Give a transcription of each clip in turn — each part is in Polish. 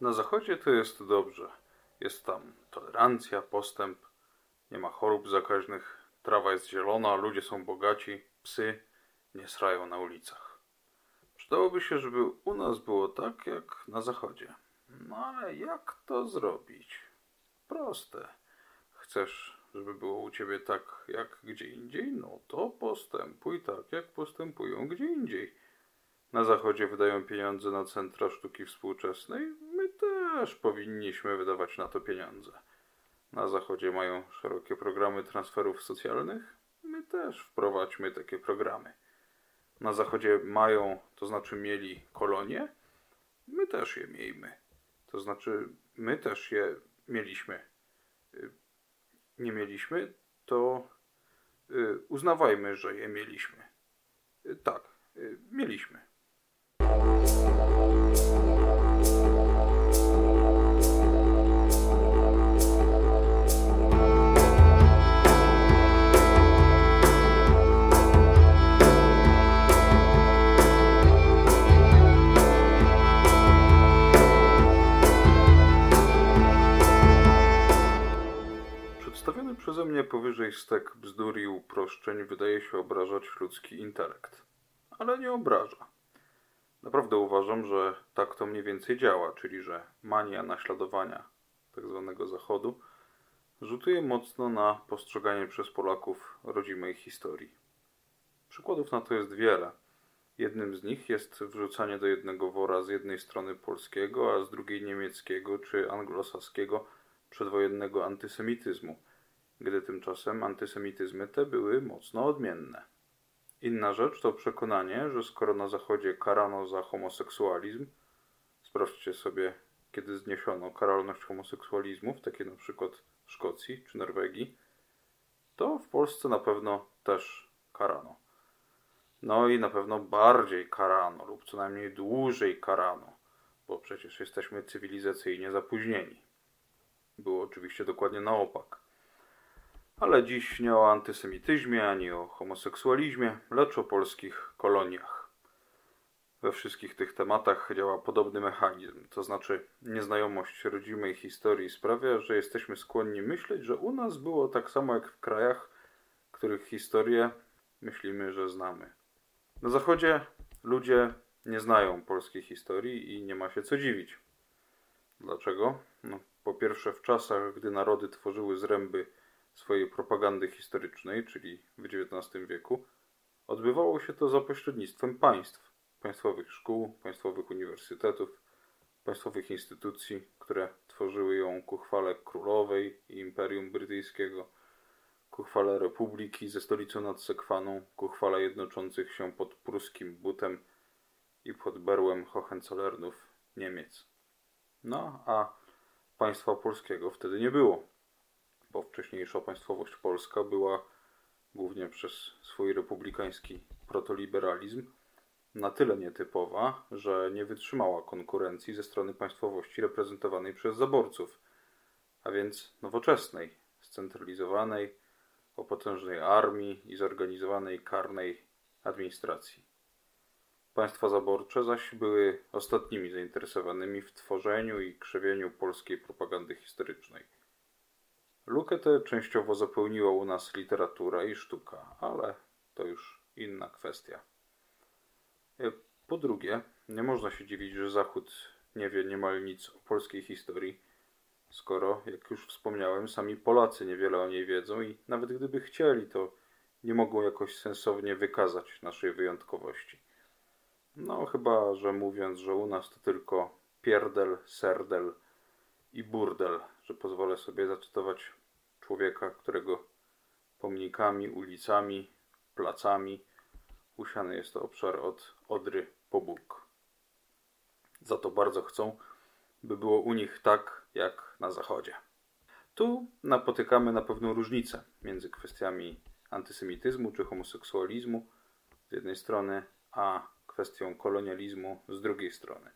Na zachodzie to jest dobrze. Jest tam tolerancja, postęp, nie ma chorób zakaźnych, trawa jest zielona, ludzie są bogaci, psy nie srają na ulicach. Przydałoby się, żeby u nas było tak jak na zachodzie. No ale jak to zrobić? Proste. Chcesz, żeby było u ciebie tak jak gdzie indziej? No to postępuj tak, jak postępują gdzie indziej. Na zachodzie wydają pieniądze na centra sztuki współczesnej, my też powinniśmy wydawać na to pieniądze. Na zachodzie mają szerokie programy transferów socjalnych, my też wprowadźmy takie programy. Na zachodzie mają, to znaczy mieli kolonie, my też je miejmy. To znaczy, my też je mieliśmy. Y, nie mieliśmy, to y, uznawajmy, że je mieliśmy. Y, tak, mieliśmy. Przeze mnie powyżej stek bzdur i uproszczeń wydaje się obrażać ludzki intelekt. Ale nie obraża. Naprawdę uważam, że tak to mniej więcej działa, czyli że mania naśladowania tzw. Tak Zachodu rzutuje mocno na postrzeganie przez Polaków rodzimej historii. Przykładów na to jest wiele. Jednym z nich jest wrzucanie do jednego wora z jednej strony polskiego, a z drugiej niemieckiego czy anglosaskiego przedwojennego antysemityzmu, gdy tymczasem antysemityzmy te były mocno odmienne. Inna rzecz to przekonanie, że skoro na Zachodzie karano za homoseksualizm, sprawdźcie sobie, kiedy zniesiono karalność homoseksualizmu, w takiej na przykład Szkocji czy Norwegii, to w Polsce na pewno też karano. No i na pewno bardziej karano, lub co najmniej dłużej karano, bo przecież jesteśmy cywilizacyjnie zapóźnieni. Było oczywiście dokładnie na opak. Ale dziś nie o antysemityzmie ani o homoseksualizmie, lecz o polskich koloniach. We wszystkich tych tematach działa podobny mechanizm, to znaczy nieznajomość rodzimej historii sprawia, że jesteśmy skłonni myśleć, że u nas było tak samo jak w krajach, których historię myślimy, że znamy. Na zachodzie ludzie nie znają polskiej historii i nie ma się co dziwić. Dlaczego? No, po pierwsze, w czasach, gdy narody tworzyły zręby swojej propagandy historycznej, czyli w XIX wieku, odbywało się to za pośrednictwem państw, państwowych szkół, państwowych uniwersytetów, państwowych instytucji, które tworzyły ją ku chwale królowej i Imperium Brytyjskiego, ku chwale Republiki ze stolicą nad Sekwaną, ku chwale jednoczących się pod pruskim butem i pod berłem Hohenzollernów Niemiec. No, a państwa polskiego wtedy nie było bo wcześniejsza państwowość polska była głównie przez swój republikański protoliberalizm na tyle nietypowa, że nie wytrzymała konkurencji ze strony państwowości reprezentowanej przez zaborców, a więc nowoczesnej, scentralizowanej, o potężnej armii i zorganizowanej karnej administracji. Państwa zaborcze zaś były ostatnimi zainteresowanymi w tworzeniu i krzewieniu polskiej propagandy historycznej. Lukę tę częściowo zapełniła u nas literatura i sztuka, ale to już inna kwestia. E, po drugie, nie można się dziwić, że Zachód nie wie niemal nic o polskiej historii, skoro, jak już wspomniałem, sami Polacy niewiele o niej wiedzą i nawet gdyby chcieli, to nie mogą jakoś sensownie wykazać naszej wyjątkowości. No, chyba, że mówiąc, że u nas to tylko pierdel, serdel i burdel, że pozwolę sobie zacytować człowieka, którego pomnikami, ulicami, placami usiany jest to obszar od Odry po Bóg. Za to bardzo chcą, by było u nich tak, jak na zachodzie. Tu napotykamy na pewną różnicę między kwestiami antysemityzmu czy homoseksualizmu z jednej strony, a kwestią kolonializmu z drugiej strony.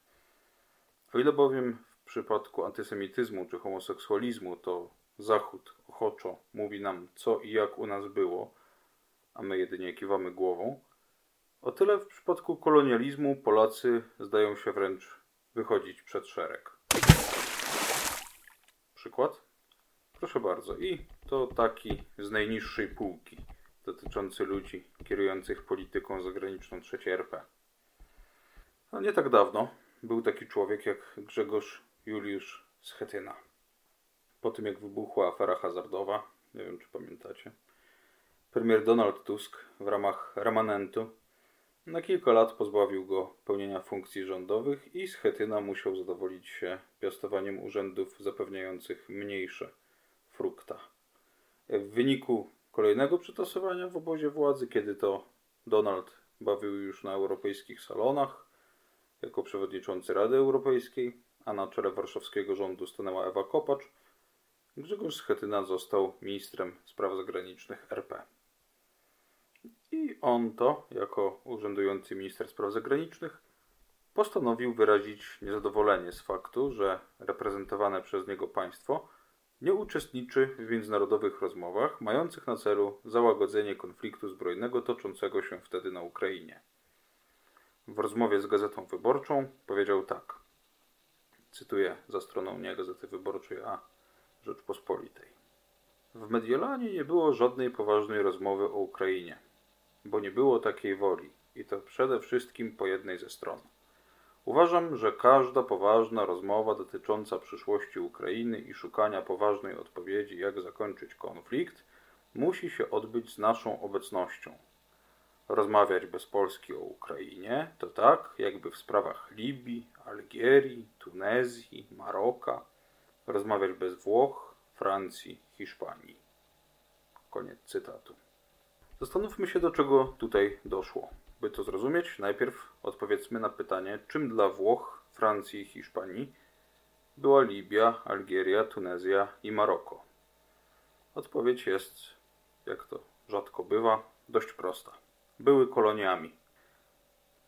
O ile bowiem w przypadku antysemityzmu czy homoseksualizmu to Zachód ochoczo mówi nam, co i jak u nas było, a my jedynie kiwamy głową, o tyle w przypadku kolonializmu Polacy zdają się wręcz wychodzić przed szereg. Przykład? Proszę bardzo. I to taki z najniższej półki, dotyczący ludzi kierujących polityką zagraniczną III RP. No nie tak dawno był taki człowiek jak Grzegorz Juliusz Schetyna. Po tym jak wybuchła afera hazardowa, nie wiem czy pamiętacie, premier Donald Tusk w ramach remanentu na kilka lat pozbawił go pełnienia funkcji rządowych i Schetyna musiał zadowolić się piastowaniem urzędów zapewniających mniejsze frukta. W wyniku kolejnego przetasowania w obozie władzy, kiedy to Donald bawił już na europejskich salonach jako przewodniczący Rady Europejskiej, a na czele warszawskiego rządu stanęła Ewa Kopacz, Grzegorz Schetyna został ministrem spraw zagranicznych RP. I on to, jako urzędujący minister spraw zagranicznych, postanowił wyrazić niezadowolenie z faktu, że reprezentowane przez niego państwo nie uczestniczy w międzynarodowych rozmowach mających na celu załagodzenie konfliktu zbrojnego toczącego się wtedy na Ukrainie. W rozmowie z Gazetą Wyborczą powiedział tak. Cytuję za stroną nie Gazety Wyborczej, a Rzeczpospolitej. W Mediolanie nie było żadnej poważnej rozmowy o Ukrainie bo nie było takiej woli i to przede wszystkim po jednej ze stron. Uważam, że każda poważna rozmowa dotycząca przyszłości Ukrainy i szukania poważnej odpowiedzi, jak zakończyć konflikt, musi się odbyć z naszą obecnością. Rozmawiać bez Polski o Ukrainie to tak, jakby w sprawach Libii, Algierii, Tunezji, Maroka rozmawiać bez Włoch, Francji, Hiszpanii. Koniec cytatu. Zastanówmy się, do czego tutaj doszło. By to zrozumieć, najpierw odpowiedzmy na pytanie, czym dla Włoch, Francji i Hiszpanii była Libia, Algieria, Tunezja i Maroko. Odpowiedź jest, jak to rzadko bywa, dość prosta. Były koloniami.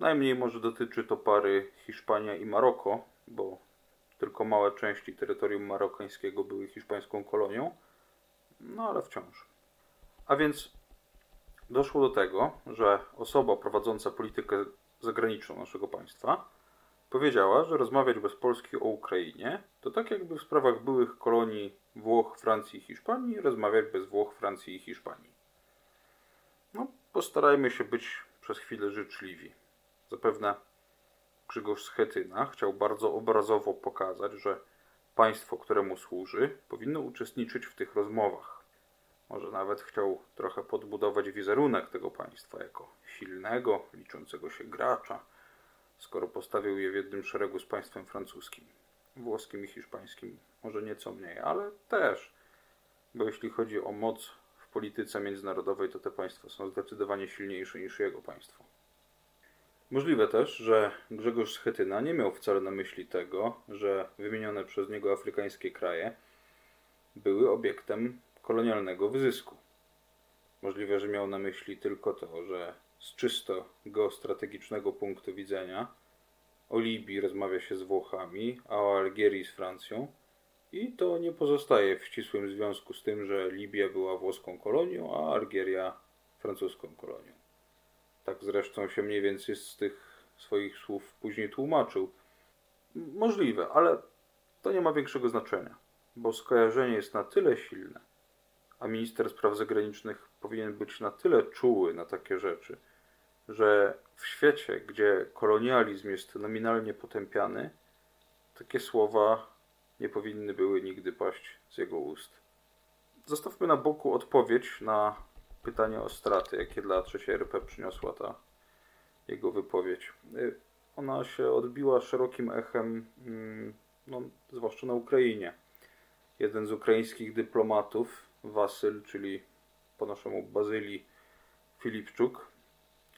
Najmniej może dotyczy to pary Hiszpania i Maroko, bo tylko małe części terytorium marokańskiego były hiszpańską kolonią, no ale wciąż. A więc doszło do tego, że osoba prowadząca politykę zagraniczną naszego państwa powiedziała, że rozmawiać bez Polski o Ukrainie to tak jakby w sprawach byłych kolonii Włoch, Francji i Hiszpanii rozmawiać bez Włoch, Francji i Hiszpanii. No, postarajmy się być przez chwilę życzliwi. Zapewne Grzegorz Schetyna chciał bardzo obrazowo pokazać, że państwo, któremu służy, powinno uczestniczyć w tych rozmowach. Może nawet chciał trochę podbudować wizerunek tego państwa jako silnego, liczącego się gracza, skoro postawił je w jednym szeregu z państwem francuskim, włoskim i hiszpańskim, może nieco mniej, ale też, bo jeśli chodzi o moc w polityce międzynarodowej, to te państwa są zdecydowanie silniejsze niż jego państwo. Możliwe też, że Grzegorz Schetyna nie miał wcale na myśli tego, że wymienione przez niego afrykańskie kraje były obiektem kolonialnego wyzysku. Możliwe, że miał na myśli tylko to, że z czysto geostrategicznego punktu widzenia o Libii rozmawia się z Włochami, a o Algierii z Francją i to nie pozostaje w ścisłym związku z tym, że Libia była włoską kolonią, a Algieria francuską kolonią. Tak zresztą się mniej więcej z tych swoich słów później tłumaczył. Możliwe, ale to nie ma większego znaczenia, bo skojarzenie jest na tyle silne, a minister spraw zagranicznych powinien być na tyle czuły na takie rzeczy, że w świecie, gdzie kolonializm jest nominalnie potępiany, takie słowa nie powinny były nigdy paść z jego ust. Zostawmy na boku odpowiedź na pytanie o straty, jakie dla III RP przyniosła ta jego wypowiedź. Y, ona się odbiła szerokim echem, mm, no, zwłaszcza na Ukrainie. Jeden z ukraińskich dyplomatów Wasyl, czyli po naszemu Bazylii Filipczuk,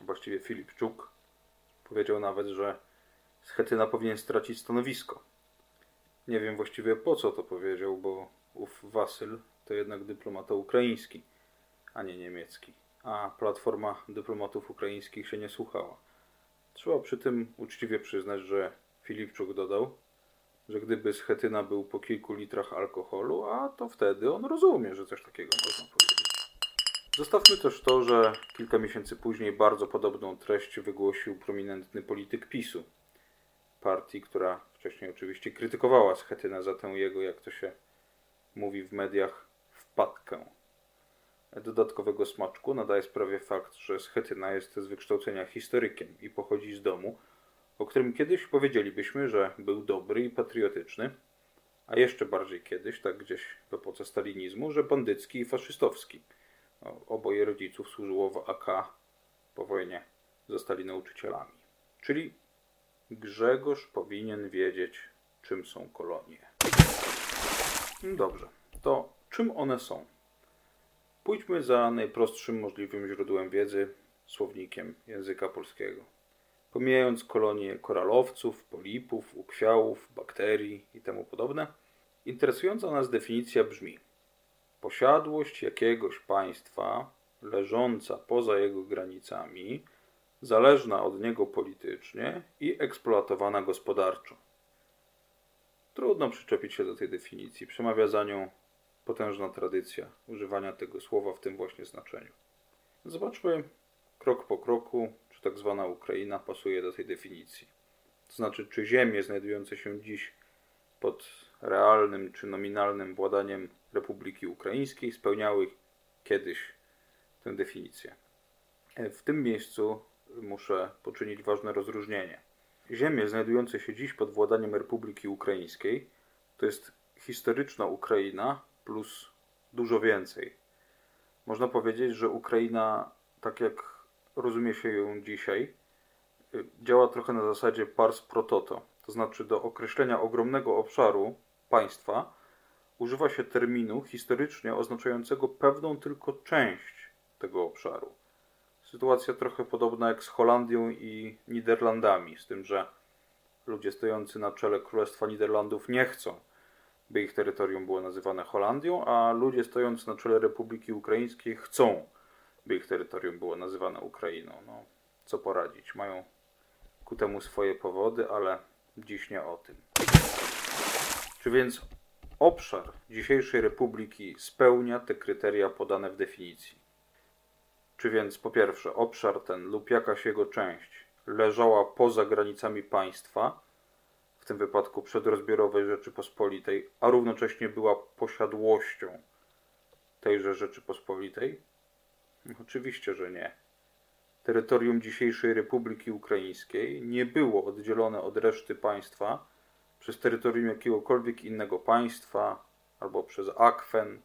właściwie Filipczuk, powiedział nawet, że Schetyna powinien stracić stanowisko. Nie wiem właściwie po co to powiedział, bo ów Wasyl to jednak dyplomata ukraiński, a nie niemiecki, a platforma dyplomatów ukraińskich się nie słuchała. Trzeba przy tym uczciwie przyznać, że Filipczuk dodał, że gdyby Schetyna był po kilku litrach alkoholu, a to wtedy on rozumie, że coś takiego można powiedzieć. Zostawmy też to, że kilka miesięcy później bardzo podobną treść wygłosił prominentny polityk PiSu, partii, która Wcześniej oczywiście krytykowała Schetynę za tę jego, jak to się mówi w mediach, wpadkę. Dodatkowego smaczku nadaje sprawie fakt, że Schetyna jest z wykształcenia historykiem i pochodzi z domu, o którym kiedyś powiedzielibyśmy, że był dobry i patriotyczny, a jeszcze bardziej kiedyś, tak gdzieś w epoce stalinizmu, że bandycki i faszystowski. Oboje rodziców służyło w AK po wojnie, zostali nauczycielami. Czyli Grzegorz powinien wiedzieć, czym są kolonie. Dobrze, to czym one są? Pójdźmy za najprostszym możliwym źródłem wiedzy, słownikiem języka polskiego. Pomijając kolonie koralowców, polipów, ukwiałów, bakterii i temu podobne, interesująca nas definicja brzmi: posiadłość jakiegoś państwa leżąca poza jego granicami, zależna od niego politycznie i eksploatowana gospodarczo. Trudno przyczepić się do tej definicji. Przemawia za nią potężna tradycja używania tego słowa w tym właśnie znaczeniu. Zobaczmy krok po kroku, czy tak zwana Ukraina pasuje do tej definicji. To znaczy, czy ziemie znajdujące się dziś pod realnym czy nominalnym władaniem Republiki Ukraińskiej spełniały kiedyś tę definicję. W tym miejscu muszę poczynić ważne rozróżnienie. Ziemie znajdujące się dziś pod władaniem Republiki Ukraińskiej to jest historyczna Ukraina plus dużo więcej. Można powiedzieć, że Ukraina, tak jak rozumie się ją dzisiaj, y, działa trochę na zasadzie pars pro toto. To znaczy do określenia ogromnego obszaru państwa używa się terminu historycznie oznaczającego pewną tylko część tego obszaru. Sytuacja trochę podobna jak z Holandią i Niderlandami, z tym, że ludzie stojący na czele Królestwa Niderlandów nie chcą, by ich terytorium było nazywane Holandią, a ludzie stojący na czele Republiki Ukraińskiej chcą, by ich terytorium było nazywane Ukrainą. No, co poradzić? Mają ku temu swoje powody, ale dziś nie o tym. Czy więc obszar dzisiejszej Republiki spełnia te kryteria podane w definicji? Czy więc po pierwsze obszar ten lub jakaś jego część leżała poza granicami państwa, w tym wypadku przedrozbiorowej Rzeczypospolitej, a równocześnie była posiadłością tejże Rzeczypospolitej? Oczywiście, że nie. Terytorium dzisiejszej Republiki Ukraińskiej nie było oddzielone od reszty państwa przez terytorium jakiegokolwiek innego państwa albo przez akwen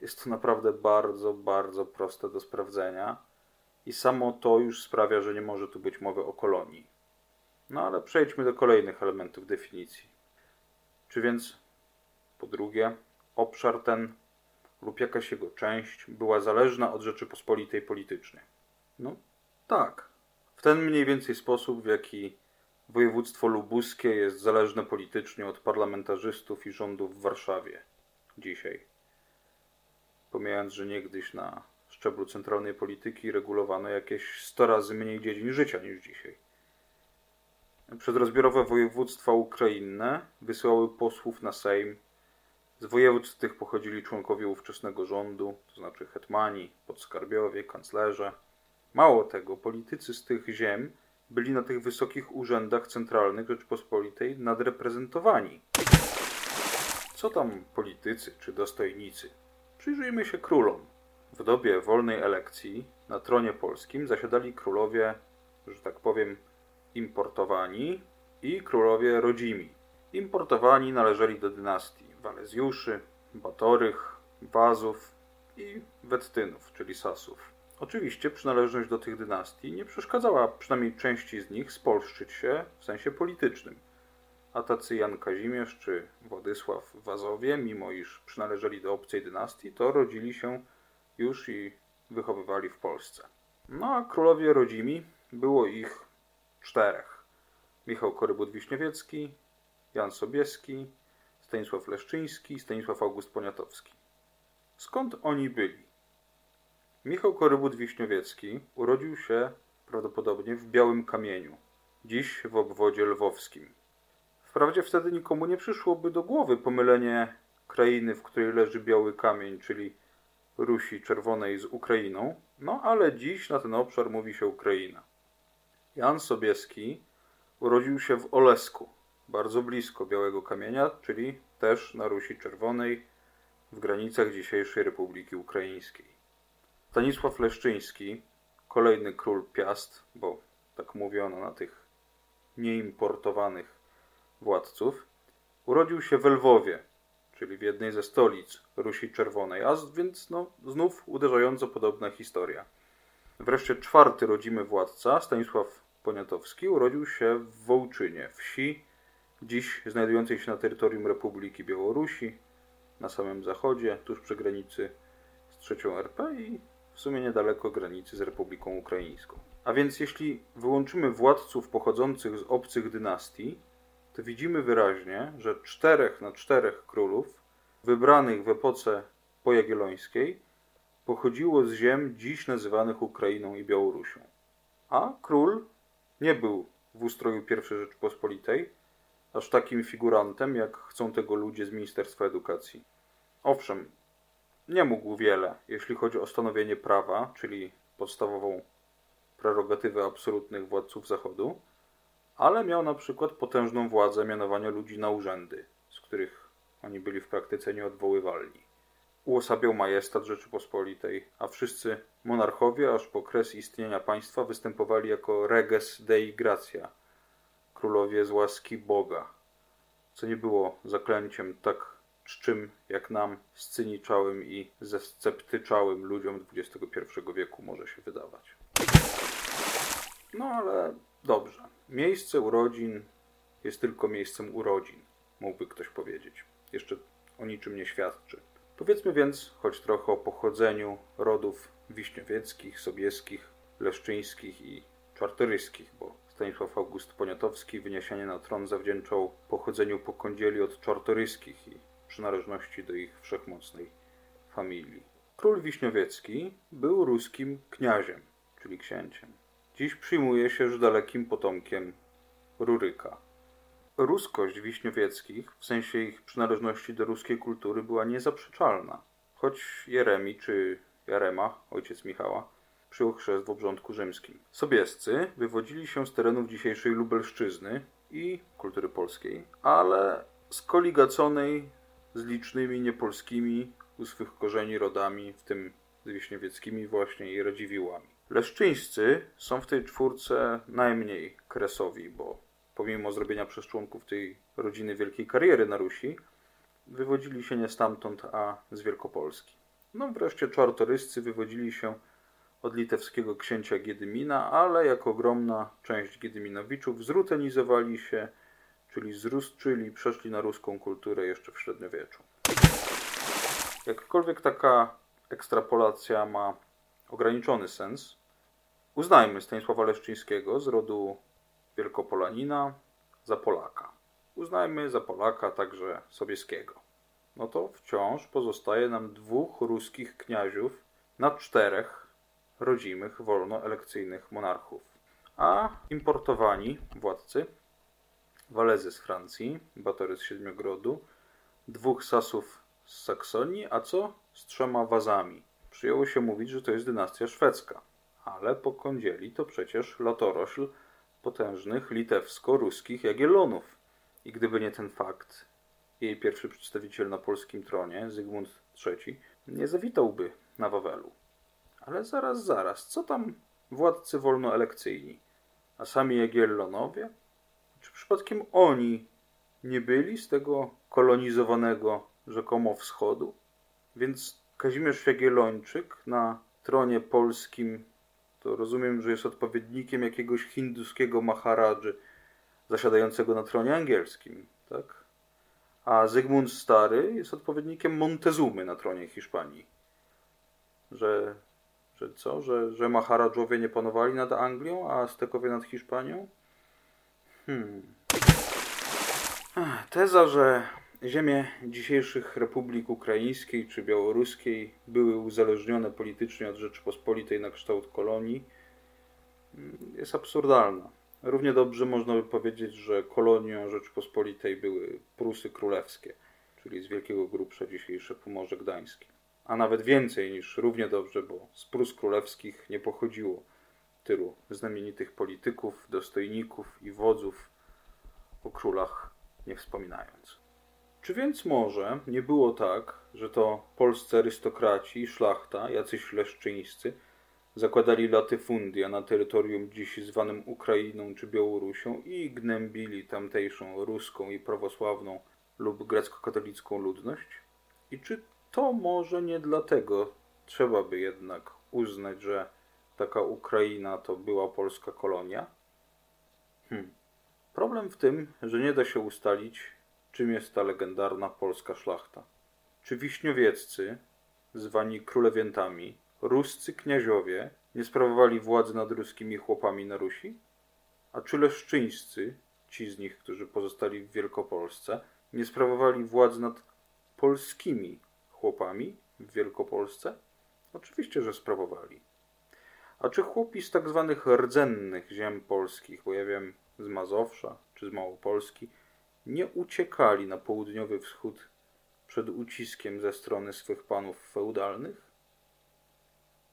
jest to naprawdę bardzo, bardzo proste do sprawdzenia i samo to już sprawia, że nie może tu być mowy o kolonii. No ale przejdźmy do kolejnych elementów definicji. Czy więc, po drugie, obszar ten lub jakaś jego część była zależna od Rzeczypospolitej politycznie? No tak. W ten mniej więcej sposób, w jaki województwo lubuskie jest zależne politycznie od parlamentarzystów i rządów w Warszawie dzisiaj pomijając, że niegdyś na szczeblu centralnej polityki regulowano jakieś 100 razy mniej dziedzin życia niż dzisiaj. Przedrozbiorowe województwa ukrainne wysyłały posłów na Sejm. Z województw tych pochodzili członkowie ówczesnego rządu, to znaczy hetmani, podskarbiowie, kanclerze. Mało tego, politycy z tych ziem byli na tych wysokich urzędach centralnych Rzeczypospolitej nadreprezentowani. Co tam politycy czy dostojnicy? Przyjrzyjmy się królom. W dobie wolnej elekcji na tronie polskim zasiadali królowie, że tak powiem, importowani i królowie rodzimi. Importowani należeli do dynastii Walezjuszy, Batorych, Wazów i Wettynów, czyli Sasów. Oczywiście przynależność do tych dynastii nie przeszkadzała przynajmniej części z nich spolszczyć się w sensie politycznym a tacy Jan Kazimierz czy Władysław Wazowie, mimo iż przynależeli do obcej dynastii, to rodzili się już i wychowywali w Polsce. No a królowie rodzimi było ich czterech. Michał Korybut-Wiśniewiecki, Jan Sobieski, Stanisław Leszczyński, Stanisław August Poniatowski. Skąd oni byli? Michał Korybut-Wiśniewiecki urodził się prawdopodobnie w Białym Kamieniu, dziś w obwodzie lwowskim. Wprawdzie wtedy nikomu nie przyszłoby do głowy pomylenie krainy, w której leży biały kamień, czyli Rusi Czerwonej z Ukrainą, no ale dziś na ten obszar mówi się Ukraina. Jan Sobieski urodził się w Olesku, bardzo blisko Białego Kamienia, czyli też na Rusi Czerwonej w granicach dzisiejszej Republiki Ukraińskiej. Stanisław Leszczyński, kolejny król Piast, bo tak mówiono na tych nieimportowanych władców, urodził się w Lwowie, czyli w jednej ze stolic Rusi Czerwonej, a więc no, znów uderzająco podobna historia. Wreszcie czwarty rodzimy władca, Stanisław Poniatowski, urodził się w Wołczynie, wsi dziś znajdującej się na terytorium Republiki Białorusi, na samym zachodzie, tuż przy granicy z trzecią RP i w sumie niedaleko granicy z Republiką Ukraińską. A więc jeśli wyłączymy władców pochodzących z obcych dynastii, to widzimy wyraźnie, że czterech na czterech królów wybranych w epoce pojagiellońskiej pochodziło z ziem dziś nazywanych Ukrainą i Białorusią. A król nie był w ustroju I Rzeczypospolitej aż takim figurantem, jak chcą tego ludzie z Ministerstwa Edukacji. Owszem, nie mógł wiele, jeśli chodzi o stanowienie prawa, czyli podstawową prerogatywę absolutnych władców Zachodu, ale miał na przykład potężną władzę mianowania ludzi na urzędy, z których oni byli w praktyce nieodwoływalni. Uosabiał majestat Rzeczypospolitej, a wszyscy monarchowie aż po kres istnienia państwa występowali jako reges dei gratia, królowie z łaski Boga, co nie było zaklęciem tak czczym jak nam, scyniczałym i zesceptyczałym ludziom XXI wieku może się wydawać. No ale dobrze. Miejsce urodzin jest tylko miejscem urodzin, mógłby ktoś powiedzieć. Jeszcze o niczym nie świadczy. Powiedzmy więc choć trochę o pochodzeniu rodów wiśniowieckich, sobieskich, leszczyńskich i czartoryskich, bo Stanisław August Poniatowski wyniesienie na tron zawdzięczał pochodzeniu pokądzieli od czartoryskich i przynależności do ich wszechmocnej familii. Król Wiśniowiecki był ruskim kniaziem, czyli księciem. Dziś przyjmuje się, że dalekim potomkiem Ruryka. Ruskość Wiśniowieckich, w sensie ich przynależności do ruskiej kultury, była niezaprzeczalna. Choć Jeremi czy Jarema, ojciec Michała, przyjął chrzest w obrządku rzymskim. Sobiescy wywodzili się z terenów dzisiejszej Lubelszczyzny i kultury polskiej, ale skoligaconej z licznymi niepolskimi u swych korzeni rodami, w tym z wiśniewieckimi właśnie i radziwiłami. Leszczyńscy są w tej czwórce najmniej kresowi, bo pomimo zrobienia przez członków tej rodziny wielkiej kariery na Rusi, wywodzili się nie stamtąd, a z Wielkopolski. No wreszcie czartoryscy wywodzili się od litewskiego księcia Giedymina, ale jako ogromna część Giedyminowiczów zrutenizowali się, czyli zrusczyli, przeszli na ruską kulturę jeszcze w średniowieczu. Jakkolwiek taka ekstrapolacja ma ograniczony sens, uznajmy Stanisława Leszczyńskiego z rodu Wielkopolanina za Polaka. Uznajmy za Polaka także Sobieskiego. No to wciąż pozostaje nam dwóch ruskich kniaziów na czterech rodzimych, wolnoelekcyjnych monarchów. A importowani władcy Walezy z Francji, Batory z Siedmiogrodu, dwóch Sasów z Saksonii, a co z trzema Wazami. Przyjęło się mówić, że to jest dynastia szwedzka, ale po kądzieli to przecież latorośl potężnych litewsko-ruskich Jagiellonów. I gdyby nie ten fakt, jej pierwszy przedstawiciel na polskim tronie, Zygmunt III, nie zawitałby na Wawelu. Ale zaraz, zaraz, co tam władcy wolnoelekcyjni? A sami Jagiellonowie? Czy przypadkiem oni nie byli z tego kolonizowanego rzekomo wschodu? Więc Kazimierz Jagiellończyk na tronie polskim to rozumiem, że jest odpowiednikiem jakiegoś hinduskiego maharadży zasiadającego na tronie angielskim, tak? A Zygmunt Stary jest odpowiednikiem Montezumy na tronie Hiszpanii. Że, że co? Że, że maharadżowie nie panowali nad Anglią, a Aztekowie nad Hiszpanią? Hmm. Teza, że ziemie dzisiejszych republik ukraińskiej czy białoruskiej były uzależnione politycznie od Rzeczypospolitej na kształt kolonii, jest absurdalna. Równie dobrze można by powiedzieć, że kolonią Rzeczypospolitej były Prusy Królewskie, czyli z Wielkiego Grubsza dzisiejsze Pomorze Gdańskie. A nawet więcej niż równie dobrze, bo z Prus Królewskich nie pochodziło tylu znamienitych polityków, dostojników i wodzów o królach nie wspominając. Czy więc może nie było tak, że to polscy arystokraci i szlachta, jacyś leszczyńscy, zakładali latyfundia na terytorium dziś zwanym Ukrainą czy Białorusią i gnębili tamtejszą ruską i prawosławną lub grecko-katolicką ludność? I czy to może nie dlatego trzeba by jednak uznać, że taka Ukraina to była polska kolonia? Hmm. Problem w tym, że nie da się ustalić, czym jest ta legendarna polska szlachta. Czy wiśniowieccy, zwani królewiętami, ruscy kniaziowie nie sprawowali władzy nad ruskimi chłopami na Rusi? A czy leszczyńscy, ci z nich, którzy pozostali w Wielkopolsce, nie sprawowali władzy nad polskimi chłopami w Wielkopolsce? Oczywiście, że sprawowali. A czy chłopi z tak zwanych rdzennych ziem polskich, bo ja wiem, z Mazowsza czy z Małopolski, nie uciekali na południowy wschód przed uciskiem ze strony swych panów feudalnych?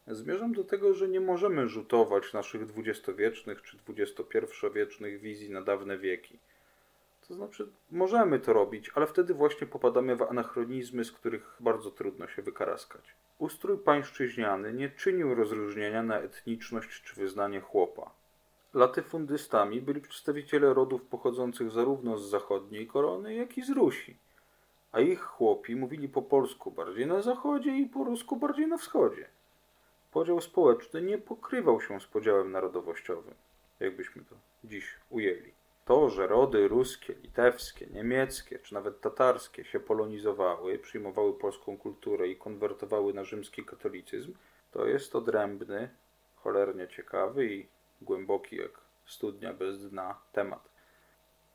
Zmierzam do tego, że nie możemy rzutować naszych dwudziestowiecznych czy dwudziestopierwowiecznych wizji na dawne wieki. To znaczy, możemy to robić, ale wtedy właśnie popadamy w anachronizmy, z których bardzo trudno się wykaraskać. Ustrój pańszczyźniany nie czynił rozróżnienia na etniczność czy wyznanie chłopa. Latyfundystami byli przedstawiciele rodów pochodzących zarówno z zachodniej korony, jak i z Rusi, a ich chłopi mówili po polsku bardziej na zachodzie i po rusku bardziej na wschodzie. Podział społeczny nie pokrywał się z podziałem narodowościowym, jakbyśmy to dziś ujęli. To, że rody ruskie, litewskie, niemieckie czy nawet tatarskie się polonizowały, przyjmowały polską kulturę i konwertowały na rzymski katolicyzm, to jest odrębny, cholernie ciekawy i głęboki jak studnia bez dna temat.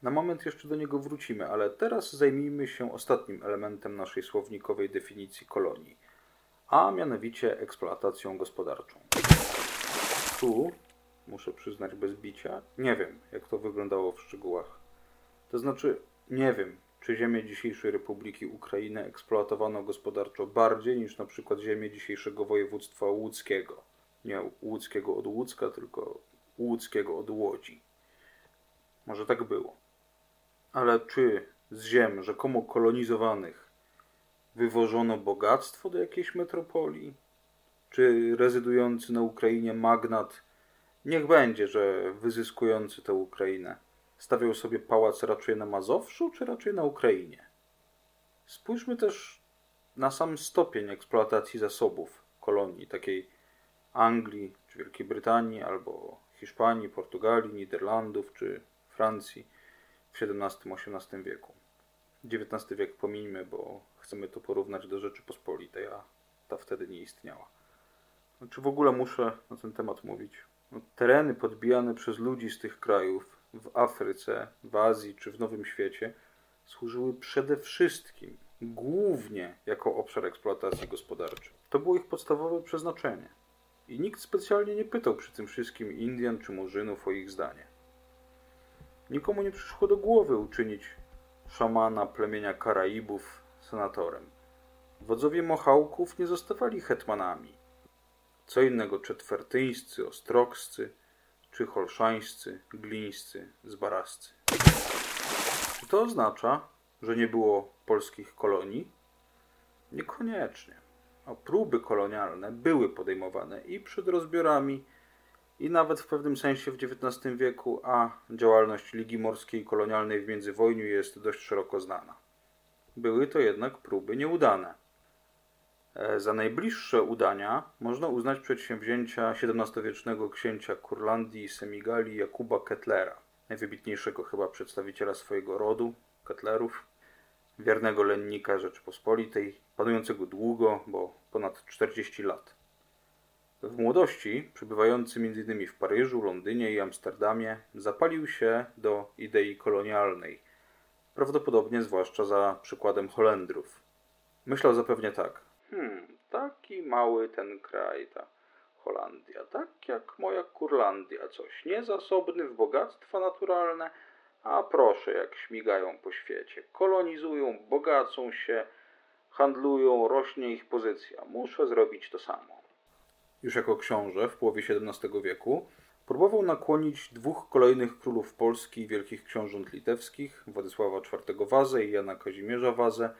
Na moment jeszcze do niego wrócimy, ale teraz zajmijmy się ostatnim elementem naszej słownikowej definicji kolonii, a mianowicie eksploatacją gospodarczą. Tu muszę przyznać bez bicia. Nie wiem, jak to wyglądało w szczegółach. To znaczy, nie wiem, czy ziemię dzisiejszej Republiki Ukrainy eksploatowano gospodarczo bardziej niż na przykład ziemię dzisiejszego województwa łódzkiego. Nie łódzkiego od Łódzka, tylko łódzkiego od Łodzi. Może tak było. Ale czy z ziem rzekomo kolonizowanych wywożono bogactwo do jakiejś metropolii? Czy rezydujący na Ukrainie magnat Niech będzie, że wyzyskujący tę Ukrainę stawiał sobie pałac raczej na Mazowszu, czy raczej na Ukrainie. Spójrzmy też na sam stopień eksploatacji zasobów kolonii, takiej Anglii, czy Wielkiej Brytanii, albo Hiszpanii, Portugalii, Niderlandów, czy Francji w XVII-XVIII wieku. XIX wiek pominimy, bo chcemy to porównać do Rzeczypospolitej, a ta wtedy nie istniała. Czy w ogóle muszę na ten temat mówić? No, tereny podbijane przez ludzi z tych krajów w Afryce, w Azji czy w Nowym Świecie służyły przede wszystkim, głównie jako obszar eksploatacji gospodarczej. To było ich podstawowe przeznaczenie. I nikt specjalnie nie pytał przy tym wszystkim Indian czy Murzynów o ich zdanie. Nikomu nie przyszło do głowy uczynić szamana plemienia Karaibów senatorem. Wodzowie Mohałków nie zostawali hetmanami. Co innego czetwertyńscy, ostrogscy, czy holszańscy, glińscy, zbarascy. Czy to oznacza, że nie było polskich kolonii? Niekoniecznie. Próby kolonialne były podejmowane i przed rozbiorami, i nawet w pewnym sensie w XIX wieku, a działalność Ligi Morskiej Kolonialnej w międzywojniu jest dość szeroko znana. Były to jednak próby nieudane. E, za najbliższe udania można uznać przedsięwzięcia XVII-wiecznego księcia Kurlandii i Semigalii Jakuba Kettlera, najwybitniejszego chyba przedstawiciela swojego rodu, Kettlerów, wiernego lennika Rzeczypospolitej, panującego długo, bo ponad 40 lat. W młodości, przebywający m.in. w Paryżu, Londynie i Amsterdamie, zapalił się do idei kolonialnej, prawdopodobnie zwłaszcza za przykładem Holendrów. Myślał zapewne tak. Hmm, taki mały ten kraj, ta Holandia, tak jak moja Kurlandia, coś niezasobny w bogactwa naturalne, a proszę jak śmigają po świecie, kolonizują, bogacą się, handlują, rośnie ich pozycja. Muszę zrobić to samo. Już jako książę w połowie XVII wieku Próbował nakłonić dwóch kolejnych królów Polski i wielkich książąt litewskich, Władysława IV Wazę i Jana Kazimierza Wazę,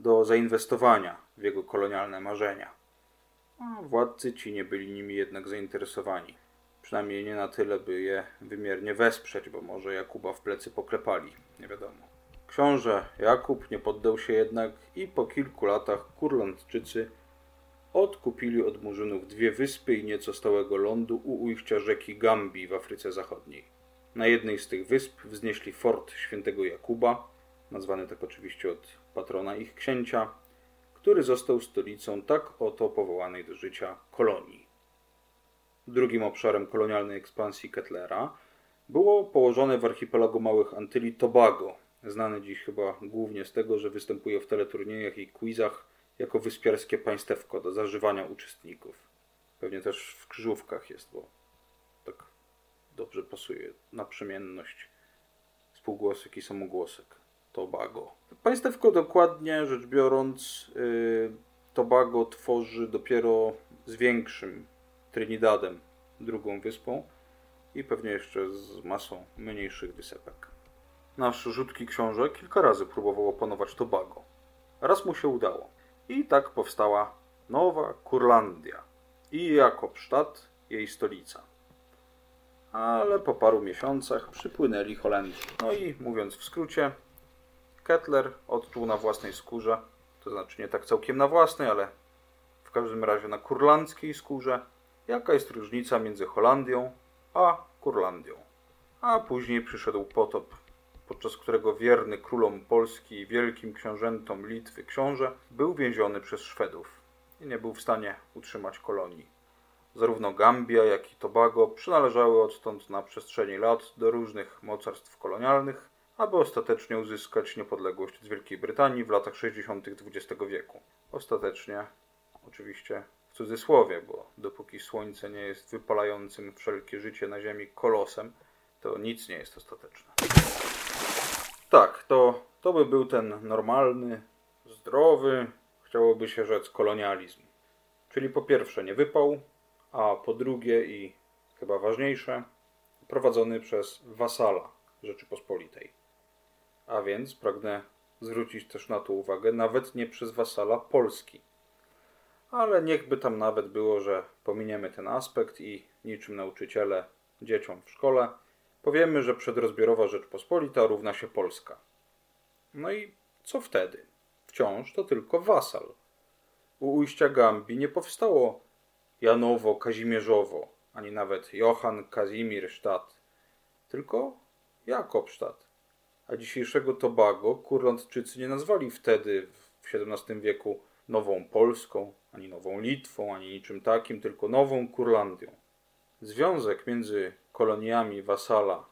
do zainwestowania w jego kolonialne marzenia. A władcy ci nie byli nimi jednak zainteresowani. Przynajmniej nie na tyle, by je wymiernie wesprzeć, bo może Jakuba w plecy poklepali, nie wiadomo. Książę Jakub nie poddał się jednak i po kilku latach Kurlandczycy odkupili od Murzynów dwie wyspy i nieco stałego lądu u ujścia rzeki Gambii w Afryce Zachodniej. Na jednej z tych wysp wznieśli fort świętego Jakuba, nazwany tak oczywiście od patrona ich księcia, który został stolicą tak oto powołanej do życia kolonii. Drugim obszarem kolonialnej ekspansji Kettlera było położone w archipelagu Małych Antyli Tobago, znane dziś chyba głównie z tego, że występuje w teleturniejach i quizach jako wyspiarskie państewko do zażywania uczestników. Pewnie też w krzyżówkach jest, bo tak dobrze pasuje na przemienność spółgłosek i samogłosek. Tobago. Państewko dokładnie rzecz biorąc, yy, Tobago tworzy dopiero z większym Trinidadem, drugą wyspą i pewnie jeszcze z masą mniejszych wysepek. Nasz rzutki książek kilka razy próbował opanować Tobago. Raz mu się udało. I tak powstała Nowa Kurlandia i Jakobstadt, jej stolica. Ale po paru miesiącach przypłynęli Holendrzy. No i mówiąc w skrócie, Kettler odczuł na własnej skórze, to znaczy nie tak całkiem na własnej, ale w każdym razie na kurlandzkiej skórze, jaka jest różnica między Holandią a Kurlandią. A później przyszedł potop, podczas którego wierny królom Polski i wielkim książętom Litwy książę był więziony przez Szwedów i nie był w stanie utrzymać kolonii. Zarówno Gambia, jak i Tobago przynależały odtąd na przestrzeni lat do różnych mocarstw kolonialnych, aby ostatecznie uzyskać niepodległość z Wielkiej Brytanii w latach 60. XX wieku. Ostatecznie, oczywiście w cudzysłowie, bo dopóki słońce nie jest wypalającym wszelkie życie na Ziemi kolosem, to nic nie jest ostateczne. Tak, to, to by był ten normalny, zdrowy, chciałoby się rzec kolonializm. Czyli po pierwsze nie wypał, a po drugie i chyba ważniejsze, prowadzony przez wasala Rzeczypospolitej. A więc pragnę zwrócić też na to uwagę, nawet nie przez wasala Polski. Ale niechby tam nawet było, że pominiemy ten aspekt i niczym nauczyciele dzieciom w szkole powiemy, że przedrozbiorowa Rzeczpospolita równa się Polska. No i co wtedy? Wciąż to tylko wasal. U ujścia Gambii nie powstało Janowo, Kazimierzowo, ani nawet Johann Kazimierstadt, tylko Jakobstadt a dzisiejszego Tobago Kurlandczycy nie nazwali wtedy w XVII wieku Nową Polską, ani Nową Litwą, ani niczym takim, tylko Nową Kurlandią. Związek między koloniami wasala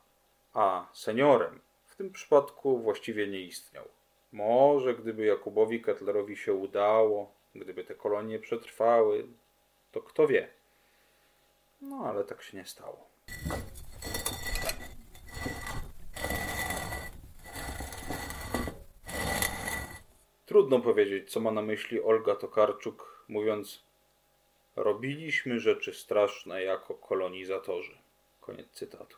a seniorem w tym przypadku właściwie nie istniał. Może gdyby Jakubowi Kettlerowi się udało, gdyby te kolonie przetrwały, to kto wie. No ale tak się nie stało. Trudno powiedzieć, co ma na myśli Olga Tokarczuk, mówiąc Robiliśmy rzeczy straszne jako kolonizatorzy. Koniec cytatu.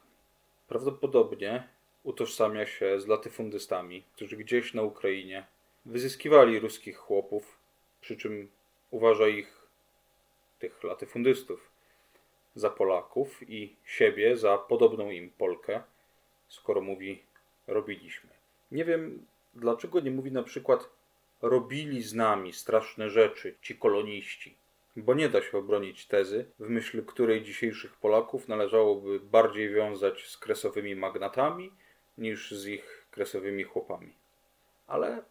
Prawdopodobnie utożsamia się z latyfundystami, którzy gdzieś na Ukrainie wyzyskiwali ruskich chłopów, przy czym uważa ich, tych latyfundystów, za Polaków i siebie za podobną im Polkę, skoro mówi robiliśmy. Nie wiem, dlaczego nie mówi na przykład robili z nami straszne rzeczy ci koloniści. Bo nie da się obronić tezy, w myśl której dzisiejszych Polaków należałoby bardziej wiązać z kresowymi magnatami niż z ich kresowymi chłopami. Ale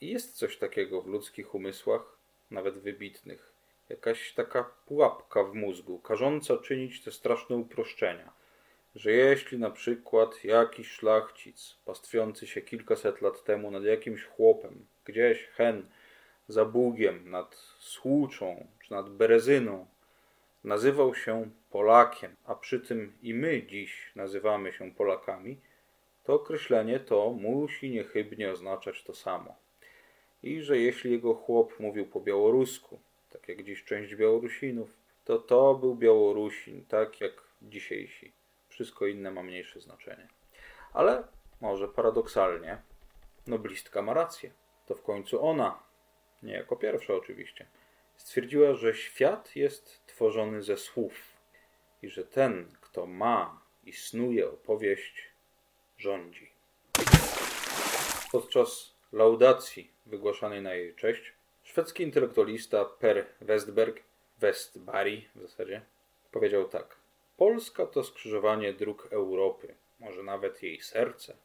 jest coś takiego w ludzkich umysłach, nawet wybitnych. Jakaś taka pułapka w mózgu, każąca czynić te straszne uproszczenia – że jeśli na przykład jakiś szlachcic pastwiący się kilkaset lat temu nad jakimś chłopem, gdzieś hen za Bugiem, nad Słuczą czy nad Berezyną, nazywał się Polakiem, a przy tym i my dziś nazywamy się Polakami, to określenie to musi niechybnie oznaczać to samo. I że jeśli jego chłop mówił po białorusku, tak jak dziś część Białorusinów, to to był Białorusin, tak jak dzisiejsi. Wszystko inne ma mniejsze znaczenie. Ale może paradoksalnie, noblistka ma rację. To w końcu ona, nie jako pierwsza oczywiście, stwierdziła, że świat jest tworzony ze słów i że ten, kto ma i snuje opowieść, rządzi. Podczas laudacji wygłaszanej na jej cześć, szwedzki intelektualista Per Westberg, Westbury w zasadzie, powiedział tak. Polska to skrzyżowanie dróg Europy, może nawet jej serce.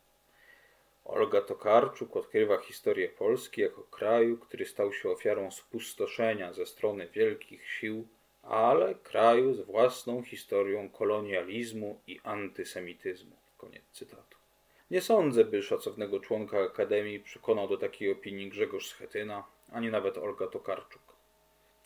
Olga Tokarczuk odkrywa historię Polski jako kraju, który stał się ofiarą spustoszenia ze strony wielkich sił, ale kraju z własną historią kolonializmu i antysemityzmu. Koniec cytatu. Nie sądzę, by szacownego członka Akademii przekonał do takiej opinii Grzegorz Schetyna, ani nawet Olga Tokarczuk.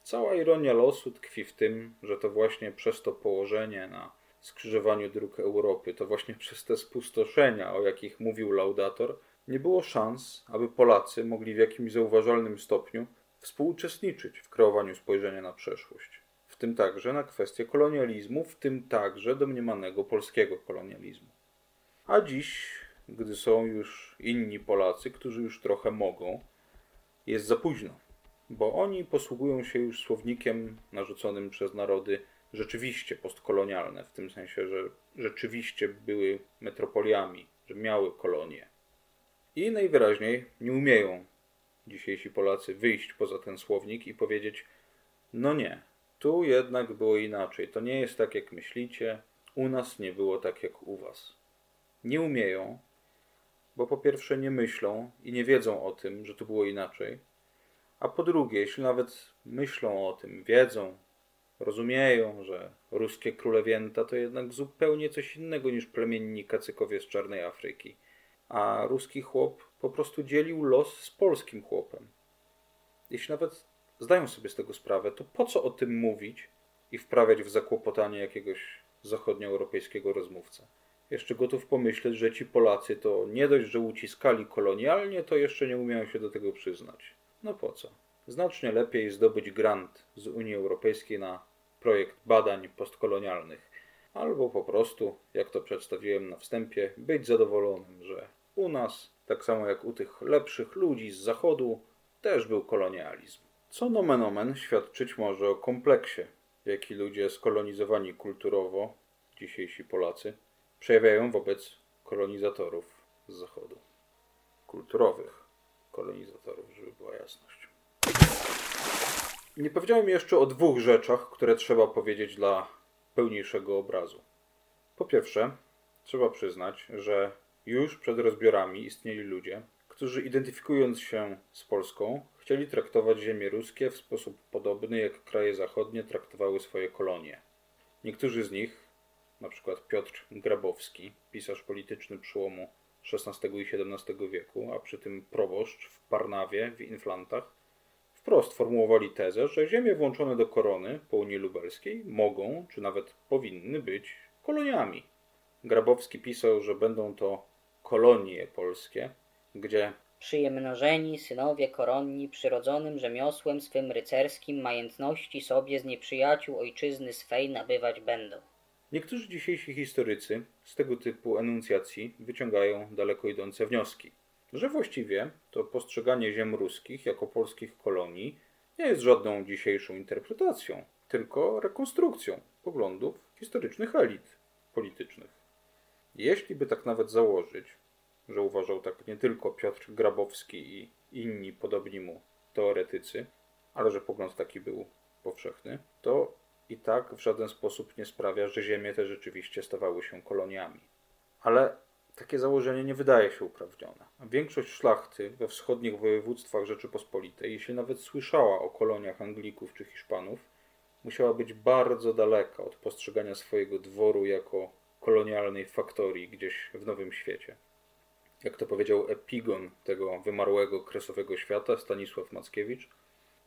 Cała ironia losu tkwi w tym, że to właśnie przez to położenie na skrzyżowaniu dróg Europy, to właśnie przez te spustoszenia, o jakich mówił laudator, nie było szans, aby Polacy mogli w jakimś zauważalnym stopniu współuczestniczyć w kreowaniu spojrzenia na przeszłość. W tym także na kwestię kolonializmu, w tym także domniemanego polskiego kolonializmu. A dziś, gdy są już inni Polacy, którzy już trochę mogą, jest za późno, bo oni posługują się już słownikiem narzuconym przez narody rzeczywiście postkolonialne, w tym sensie, że rzeczywiście były metropoliami, że miały kolonie. I najwyraźniej nie umieją dzisiejsi Polacy wyjść poza ten słownik i powiedzieć: No nie, tu jednak było inaczej. To nie jest tak, jak myślicie. U nas nie było tak, jak u was. Nie umieją, bo po pierwsze nie myślą i nie wiedzą o tym, że to było inaczej. A po drugie, jeśli nawet myślą o tym, wiedzą, rozumieją, że ruskie królewięta to jednak zupełnie coś innego niż plemienni kacykowie z czarnej Afryki. A ruski chłop po prostu dzielił los z polskim chłopem. Jeśli nawet zdają sobie z tego sprawę, to po co o tym mówić i wprawiać w zakłopotanie jakiegoś zachodnioeuropejskiego rozmówcę? Jeszcze gotów pomyśleć, że ci Polacy to nie dość, że uciskali kolonialnie, to jeszcze nie umieją się do tego przyznać. No po co? Znacznie lepiej zdobyć grant z Unii Europejskiej na projekt badań postkolonialnych, albo po prostu, jak to przedstawiłem na wstępie, być zadowolonym, że u nas, tak samo jak u tych lepszych ludzi z Zachodu, też był kolonializm. Co nomen omen świadczyć może o kompleksie, jaki ludzie skolonizowani kulturowo, dzisiejsi Polacy, przejawiają wobec kolonizatorów z Zachodu. Kulturowych kolonizatorów, żeby była jasność. Nie powiedziałem jeszcze o dwóch rzeczach, które trzeba powiedzieć dla pełniejszego obrazu. Po pierwsze, trzeba przyznać, że już przed rozbiorami istnieli ludzie, którzy identyfikując się z Polską, chcieli traktować ziemie ruskie w sposób podobny, jak kraje zachodnie traktowały swoje kolonie. Niektórzy z nich, przykład Piotr Grabowski, pisarz polityczny przełomu XVI i XVII wieku, a przy tym proboszcz w Parnawie w Inflantach, wprost formułowali tezę, że ziemie włączone do korony po Unii Lubelskiej mogą, czy nawet powinny być koloniami. Grabowski pisał, że będą to kolonie polskie, gdzie przyjemnożeni synowie koronni przyrodzonym rzemiosłem swym rycerskim majątności sobie z nieprzyjaciół ojczyzny swej nabywać będą. Niektórzy dzisiejsi historycy z tego typu enuncjacji wyciągają daleko idące wnioski że właściwie to postrzeganie ziem ruskich jako polskich kolonii nie jest żadną dzisiejszą interpretacją, tylko rekonstrukcją poglądów historycznych elit politycznych. Jeśli by tak nawet założyć, że uważał tak nie tylko Piotr Grabowski i inni podobni mu teoretycy, ale że pogląd taki był powszechny, to i tak w żaden sposób nie sprawia, że ziemie te rzeczywiście stawały się koloniami. Ale takie założenie nie wydaje się uprawnione. Większość szlachty we wschodnich województwach Rzeczypospolitej, jeśli nawet słyszała o koloniach Anglików czy Hiszpanów, musiała być bardzo daleka od postrzegania swojego dworu jako kolonialnej faktorii gdzieś w Nowym Świecie. Jak to powiedział epigon tego wymarłego kresowego świata, Stanisław Mackiewicz,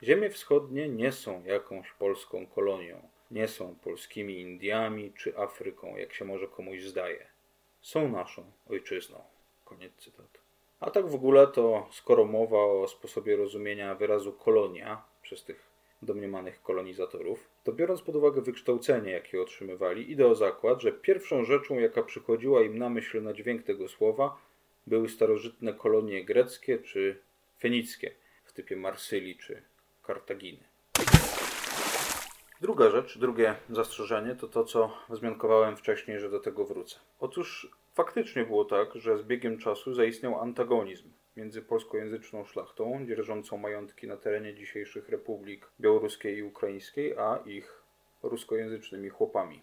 ziemie wschodnie nie są jakąś polską kolonią, nie są polskimi Indiami czy Afryką, jak się może komuś zdaje są naszą ojczyzną. Koniec cytatu. A tak w ogóle to skoro mowa o sposobie rozumienia wyrazu kolonia przez tych domniemanych kolonizatorów, to biorąc pod uwagę wykształcenie, jakie otrzymywali, idę o zakład, że pierwszą rzeczą, jaka przychodziła im na myśl na dźwięk tego słowa, były starożytne kolonie greckie czy fenickie w typie Marsylii czy Kartaginy. Druga rzecz, drugie zastrzeżenie to to, co wzmiankowałem wcześniej, że do tego wrócę. Otóż faktycznie było tak, że z biegiem czasu zaistniał antagonizm między polskojęzyczną szlachtą, dzierżącą majątki na terenie dzisiejszych republik białoruskiej i ukraińskiej, a ich ruskojęzycznymi chłopami.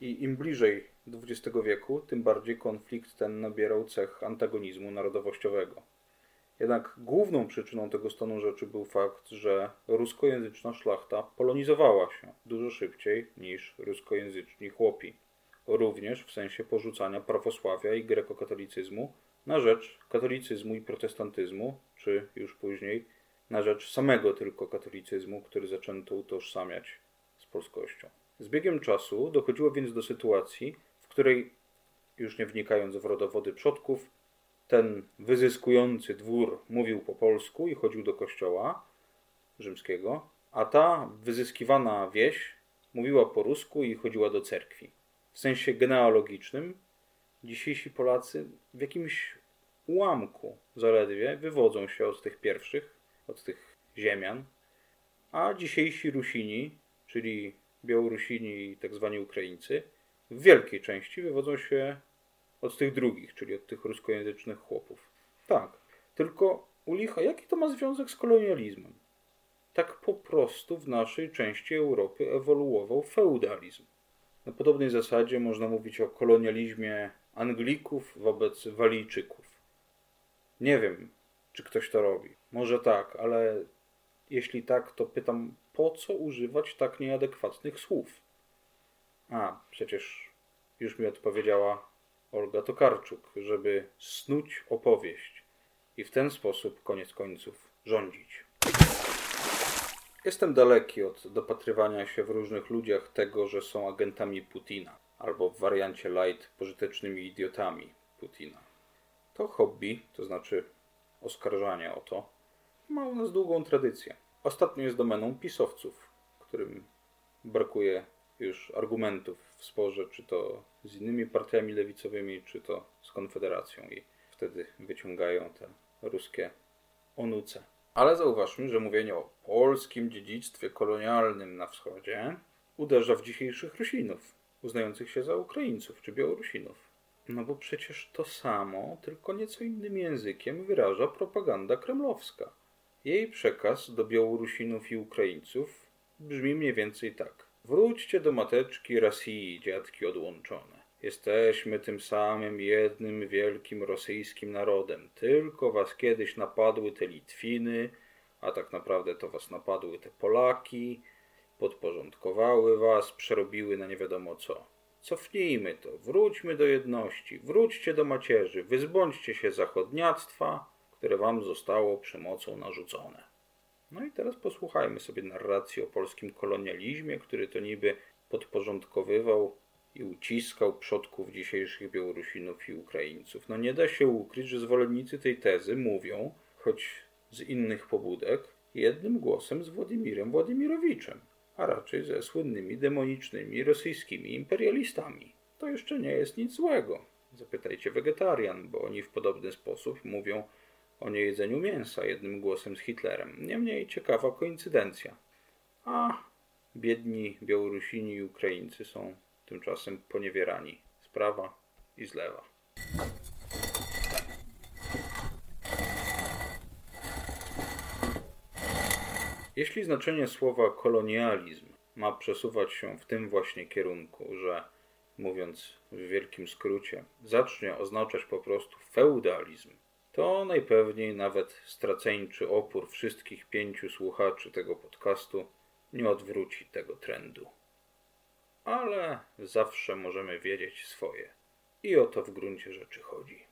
I im bliżej XX wieku, tym bardziej konflikt ten nabierał cech antagonizmu narodowościowego. Jednak główną przyczyną tego stanu rzeczy był fakt, że ruskojęzyczna szlachta polonizowała się dużo szybciej niż ruskojęzyczni chłopi. Również w sensie porzucania prawosławia i grekokatolicyzmu na rzecz katolicyzmu i protestantyzmu, czy już później na rzecz samego tylko katolicyzmu, który zaczęto utożsamiać z polskością. Z biegiem czasu dochodziło więc do sytuacji, w której, już nie wnikając w rodowody przodków, ten wyzyskujący dwór mówił po polsku i chodził do kościoła rzymskiego, a ta wyzyskiwana wieś mówiła po rusku i chodziła do cerkwi. W sensie genealogicznym dzisiejsi Polacy w jakimś ułamku zaledwie wywodzą się od tych pierwszych, od tych ziemian, a dzisiejsi Rusini, czyli Białorusini i tak zwani Ukraińcy, w wielkiej części wywodzą się od tych drugich, czyli od tych ruskojęzycznych chłopów. Tak, tylko u licha, jaki to ma związek z kolonializmem? Tak po prostu w naszej części Europy ewoluował feudalizm. Na podobnej zasadzie można mówić o kolonializmie Anglików wobec Walijczyków. Nie wiem, czy ktoś to robi. Może tak, ale jeśli tak, to pytam, po co używać tak nieadekwatnych słów? A, przecież już mi odpowiedziała Olga Tokarczuk, żeby snuć opowieść i w ten sposób koniec końców rządzić. Jestem daleki od dopatrywania się w różnych ludziach tego, że są agentami Putina, albo w wariancie light pożytecznymi idiotami Putina. To hobby, to znaczy oskarżanie o to, ma u nas długą tradycję. Ostatnio jest domeną pisowców, którym brakuje już argumentów w sporze, czy to z innymi partiami lewicowymi, czy to z Konfederacją i wtedy wyciągają te ruskie onuce. Ale zauważmy, że mówienie o polskim dziedzictwie kolonialnym na wschodzie uderza w dzisiejszych Rusinów, uznających się za Ukraińców czy Białorusinów. No bo przecież to samo, tylko nieco innym językiem wyraża propaganda kremlowska. Jej przekaz do Białorusinów i Ukraińców brzmi mniej więcej tak. Wróćcie do mateczki Rosji, dziadki odłączone. Jesteśmy tym samym jednym wielkim rosyjskim narodem. Tylko was kiedyś napadły te Litwiny, a tak naprawdę to was napadły te Polaki, podporządkowały was, przerobiły na nie wiadomo co. Cofnijmy to, wróćmy do jedności, wróćcie do macierzy, wyzbądźcie się zachodniactwa, które wam zostało przemocą narzucone. No i teraz posłuchajmy sobie narracji o polskim kolonializmie, który to niby podporządkowywał i uciskał przodków dzisiejszych Białorusinów i Ukraińców. No nie da się ukryć, że zwolennicy tej tezy mówią, choć z innych pobudek, jednym głosem z Władimirem Władimirowiczem, a raczej ze słynnymi demonicznymi rosyjskimi imperialistami. To jeszcze nie jest nic złego. Zapytajcie wegetarian, bo oni w podobny sposób mówią o niejedzeniu mięsa jednym głosem z Hitlerem. Niemniej ciekawa koincydencja. A biedni Białorusini i Ukraińcy są tymczasem poniewierani z prawa i z lewa. Jeśli znaczenie słowa kolonializm ma przesuwać się w tym właśnie kierunku, że mówiąc w wielkim skrócie, zacznie oznaczać po prostu feudalizm, to najpewniej nawet straceńczy opór wszystkich pięciu słuchaczy tego podcastu nie odwróci tego trendu. Ale zawsze możemy wiedzieć swoje. I o to w gruncie rzeczy chodzi.